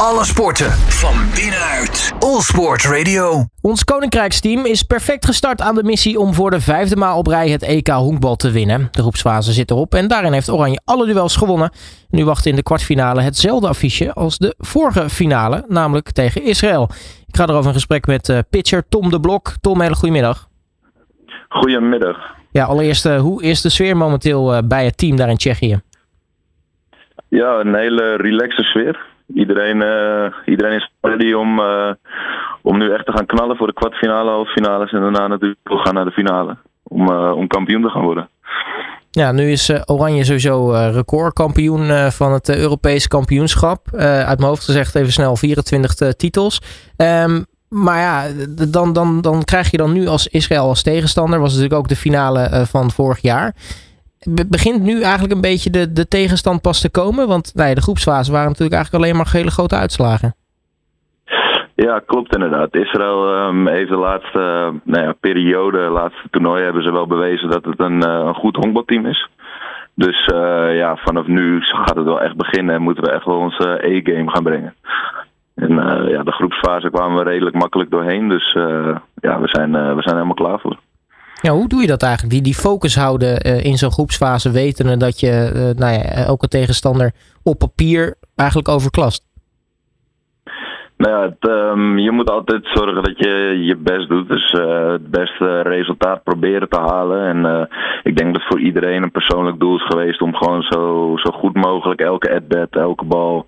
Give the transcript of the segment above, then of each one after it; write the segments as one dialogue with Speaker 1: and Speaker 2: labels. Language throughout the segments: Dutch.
Speaker 1: Alle sporten van binnenuit. All Sport Radio.
Speaker 2: Ons Koninkrijksteam is perfect gestart aan de missie om voor de vijfde maal op rij het EK honkbal te winnen. De groepsfase zit erop en daarin heeft Oranje alle duels gewonnen. Nu wacht in de kwartfinale hetzelfde affiche als de vorige finale, namelijk tegen Israël. Ik ga erover in gesprek met uh, pitcher Tom de Blok. Tom, hele goedemiddag.
Speaker 3: Goedemiddag.
Speaker 2: Ja, allereerst, uh, hoe is de sfeer momenteel uh, bij het team daar in Tsjechië?
Speaker 3: Ja, een hele relaxe sfeer. Iedereen, uh, iedereen is ready om, uh, om nu echt te gaan knallen voor de kwartfinale, halffinales en daarna natuurlijk gaan naar de finale. Om, uh, om kampioen te gaan worden.
Speaker 2: Ja, nu is Oranje sowieso recordkampioen van het Europese kampioenschap. uit mijn hoofd gezegd even snel 24 titels. Um, maar ja, dan, dan, dan krijg je dan nu als Israël als tegenstander. Was natuurlijk ook de finale van vorig jaar begint nu eigenlijk een beetje de, de tegenstand pas te komen? Want nou ja, de groepsfase waren natuurlijk eigenlijk alleen maar hele grote uitslagen.
Speaker 3: Ja, klopt inderdaad. Israël um, heeft de laatste uh, nou ja, periode, de laatste toernooi, hebben ze wel bewezen dat het een, uh, een goed honkbalteam is. Dus uh, ja, vanaf nu gaat het wel echt beginnen en moeten we echt wel onze E-game gaan brengen. En ja, de groepsfase kwamen we redelijk makkelijk doorheen. Dus ja, we zijn, we zijn helemaal klaar voor.
Speaker 2: Ja, hoe doe je dat eigenlijk? Die, die focus houden uh, in zo'n groepsfase, wetende dat je uh, nou ja, elke tegenstander op papier eigenlijk overklast?
Speaker 3: Nou ja, um, je moet altijd zorgen dat je je best doet. Dus uh, het beste resultaat proberen te halen. En ik denk dat voor iedereen een persoonlijk doel is geweest om gewoon zo, zo goed mogelijk elke at-bat, elke bal,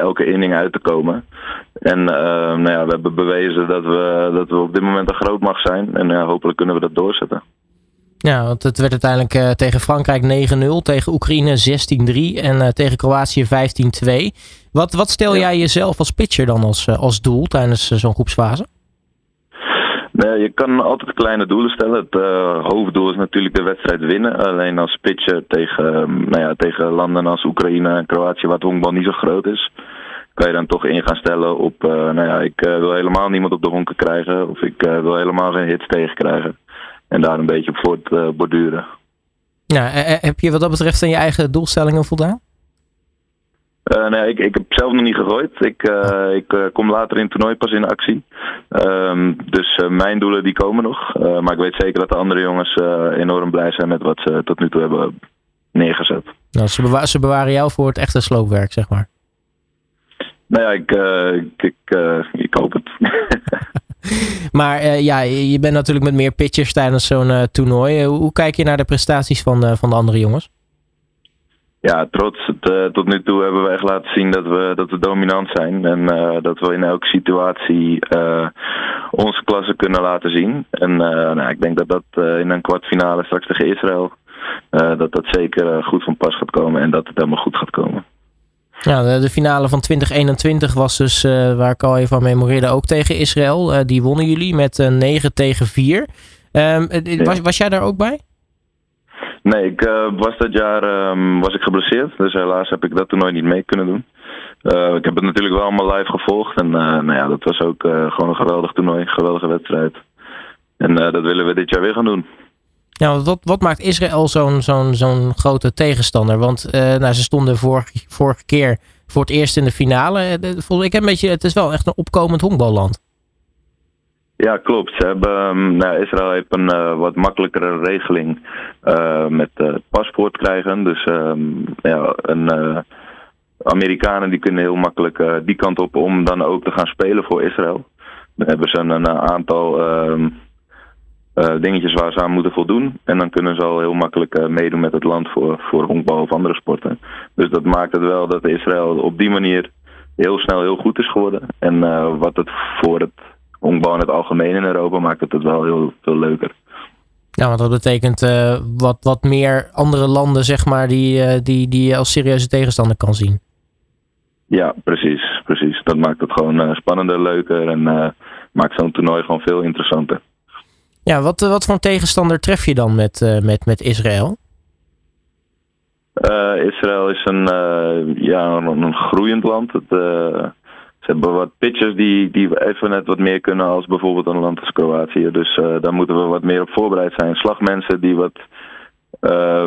Speaker 3: elke inning uit te komen. En uh, nou ja, we hebben bewezen dat we, dat we op dit moment een groot mag zijn. En ja, hopelijk kunnen we dat doorzetten.
Speaker 2: Ja, want het werd uiteindelijk uh, tegen Frankrijk 9-0, tegen Oekraïne 16-3 en tegen Kroatië 15-2. Wat, wat stel ja. jij jezelf als pitcher dan als, als doel tijdens zo'n groepsfase?
Speaker 3: Nee, je kan altijd kleine doelen stellen. Het uh, hoofddoel is natuurlijk de wedstrijd winnen. Alleen als pitcher tegen, nou ja, tegen landen als Oekraïne en Kroatië, waar het honkbal niet zo groot is, kan je dan toch in gaan stellen op, uh, nou ja, ik uh, wil helemaal niemand op de honken krijgen. Of ik wil helemaal geen hits tegenkrijgen. En daar een beetje op voortborduren.
Speaker 2: Ja, heb je wat dat betreft aan je eigen doelstellingen voldaan?
Speaker 3: Nee, ik, ik heb zelf nog niet gegooid. Ik, ik kom later in het toernooi pas in actie. Um, dus mijn doelen die komen nog. maar ik weet zeker dat de andere jongens enorm blij zijn met wat ze tot nu toe hebben neergezet.
Speaker 2: Nou, ze, bewa ze bewaren jou voor het echte sloopwerk, zeg maar.
Speaker 3: Nou ja, ik, uh, ik, ik, uh, ik, hoop het.
Speaker 2: maar uh, ja, je bent natuurlijk met meer pitchers tijdens zo'n toernooi. hoe kijk je naar de prestaties van, van de andere jongens?
Speaker 3: Ja, trots. Het, tot nu toe hebben we echt laten zien dat we, dat we dominant zijn. En dat we in elke situatie onze klasse kunnen laten zien. En nou, ik denk dat dat in een kwartfinale straks tegen Israël... dat dat zeker goed van pas gaat komen en dat het helemaal goed gaat komen.
Speaker 2: Ja, de, de, finale van 2021 was dus, waar ik al even van memoreerde, ook tegen Israël. Die wonnen jullie met uh, 9 tegen 4. Um, was, was jij daar ook bij?
Speaker 3: Nee, ik was dat jaar um, was ik geblesseerd. Dus helaas heb ik dat toernooi niet mee kunnen doen. ik heb het natuurlijk wel allemaal live gevolgd. En nou ja, dat was ook gewoon een geweldig toernooi. Een geweldige wedstrijd. En dat willen we dit jaar weer gaan doen.
Speaker 2: Ja, wat, wat maakt Israël zo'n zo'n zo'n grote tegenstander? Want nou, ze stonden vorige, vorige keer voor het eerst in de finale. Ik heb een beetje, het is wel echt een opkomend honkballand.
Speaker 3: Ja, klopt. Ze hebben, um, nou, Israël heeft een uh, wat makkelijkere regeling met paspoort krijgen. Dus um, ja, een, Amerikanen die kunnen heel makkelijk die kant op om dan ook te gaan spelen voor Israël. Dan hebben ze een, een aantal ehm, dingetjes waar ze aan moeten voldoen. En dan kunnen ze al heel makkelijk meedoen met het land voor, voor honkbal of andere sporten. Dus dat maakt het wel dat Israël op die manier heel snel heel goed is geworden. En wat het voor het honkbal in het algemeen in Europa maakt het het wel heel veel leuker.
Speaker 2: Ja, want dat betekent wat, wat meer andere landen, zeg maar, die, die, die je als serieuze tegenstander kan zien.
Speaker 3: Ja, precies, precies. Dat maakt het gewoon spannender, leuker en maakt zo'n toernooi gewoon veel interessanter.
Speaker 2: Ja, wat, wat voor tegenstander tref je dan met, met, met Israël?
Speaker 3: Israël is een, ja, een, een, groeiend land. Het, ze hebben wat pitchers die, die even net wat meer kunnen als bijvoorbeeld een land als Kroatië. Dus daar moeten we wat meer op voorbereid zijn. Slagmensen die wat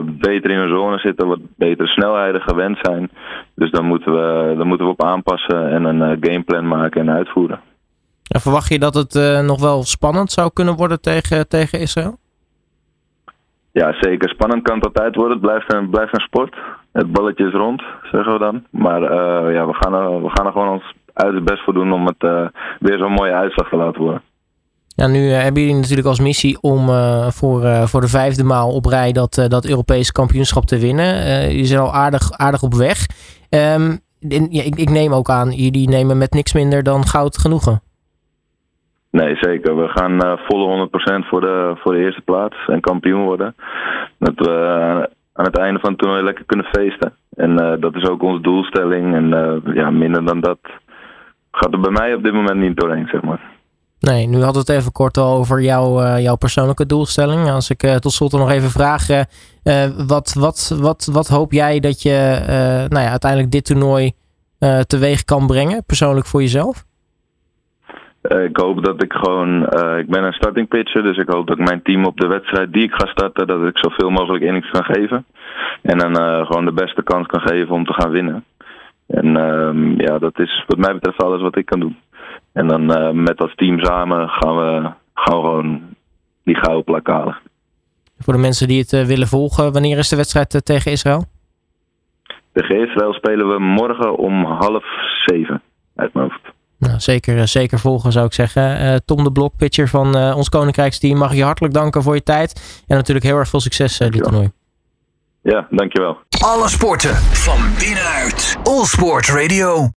Speaker 3: beter in hun zone zitten, wat betere snelheden gewend zijn. Dus dan moeten we, dan moeten we op aanpassen en een gameplan maken en uitvoeren.
Speaker 2: En verwacht je dat het nog wel spannend zou kunnen worden tegen, tegen Israël?
Speaker 3: Ja, zeker. Spannend kan het altijd worden. Het blijft een, blijft een sport. Het balletje is rond, zeggen we dan. Maar ja, we gaan, er, we gaan er gewoon ons uit het best voor doen om het uh, weer zo'n mooie uitslag te laten worden.
Speaker 2: Ja, nu uh, hebben jullie natuurlijk als missie om voor, voor de vijfde maal op rij dat, dat Europese kampioenschap te winnen. jullie zijn al aardig, aardig op weg. Um, ja, ik, ik neem ook aan, jullie nemen met niks minder dan goud genoegen.
Speaker 3: Nee, zeker. We gaan uh, volle 100% voor de, voor de eerste plaats en kampioen worden. Dat we uh, aan het einde van het toernooi lekker kunnen feesten. En uh, dat is ook onze doelstelling. En ja, minder dan dat gaat er bij mij op dit moment niet doorheen, zeg maar.
Speaker 2: Nee, nu hadden we het even kort al over jouw, jouw persoonlijke doelstelling. Als ik tot slot nog even vraag, wat, wat, wat, wat hoop jij dat je nou ja, uiteindelijk dit toernooi teweeg kan brengen, persoonlijk voor jezelf?
Speaker 3: Ik hoop dat ik gewoon. Ik ben een starting pitcher, dus ik hoop dat mijn team op de wedstrijd die ik ga starten, dat ik zoveel mogelijk innings kan geven. En dan gewoon de beste kans kan geven om te gaan winnen. En ehm, ja, dat is wat mij betreft alles wat ik kan doen. En dan met als team samen gaan we, gaan we gewoon die gouden plak halen.
Speaker 2: Voor de mensen die het willen volgen, wanneer is de wedstrijd tegen Israël?
Speaker 3: Tegen Israël spelen we morgen om half zeven uit mijn hoofd.
Speaker 2: Nou, zeker, eh, zeker volgen zou ik zeggen. Tom de Blok, pitcher van ons Koninkrijksteam, mag je hartelijk danken voor je tijd. En natuurlijk heel erg veel succes dit toernooi.
Speaker 3: Ja, dankjewel.
Speaker 1: Alle sporten van binnenuit. All Sport Radio.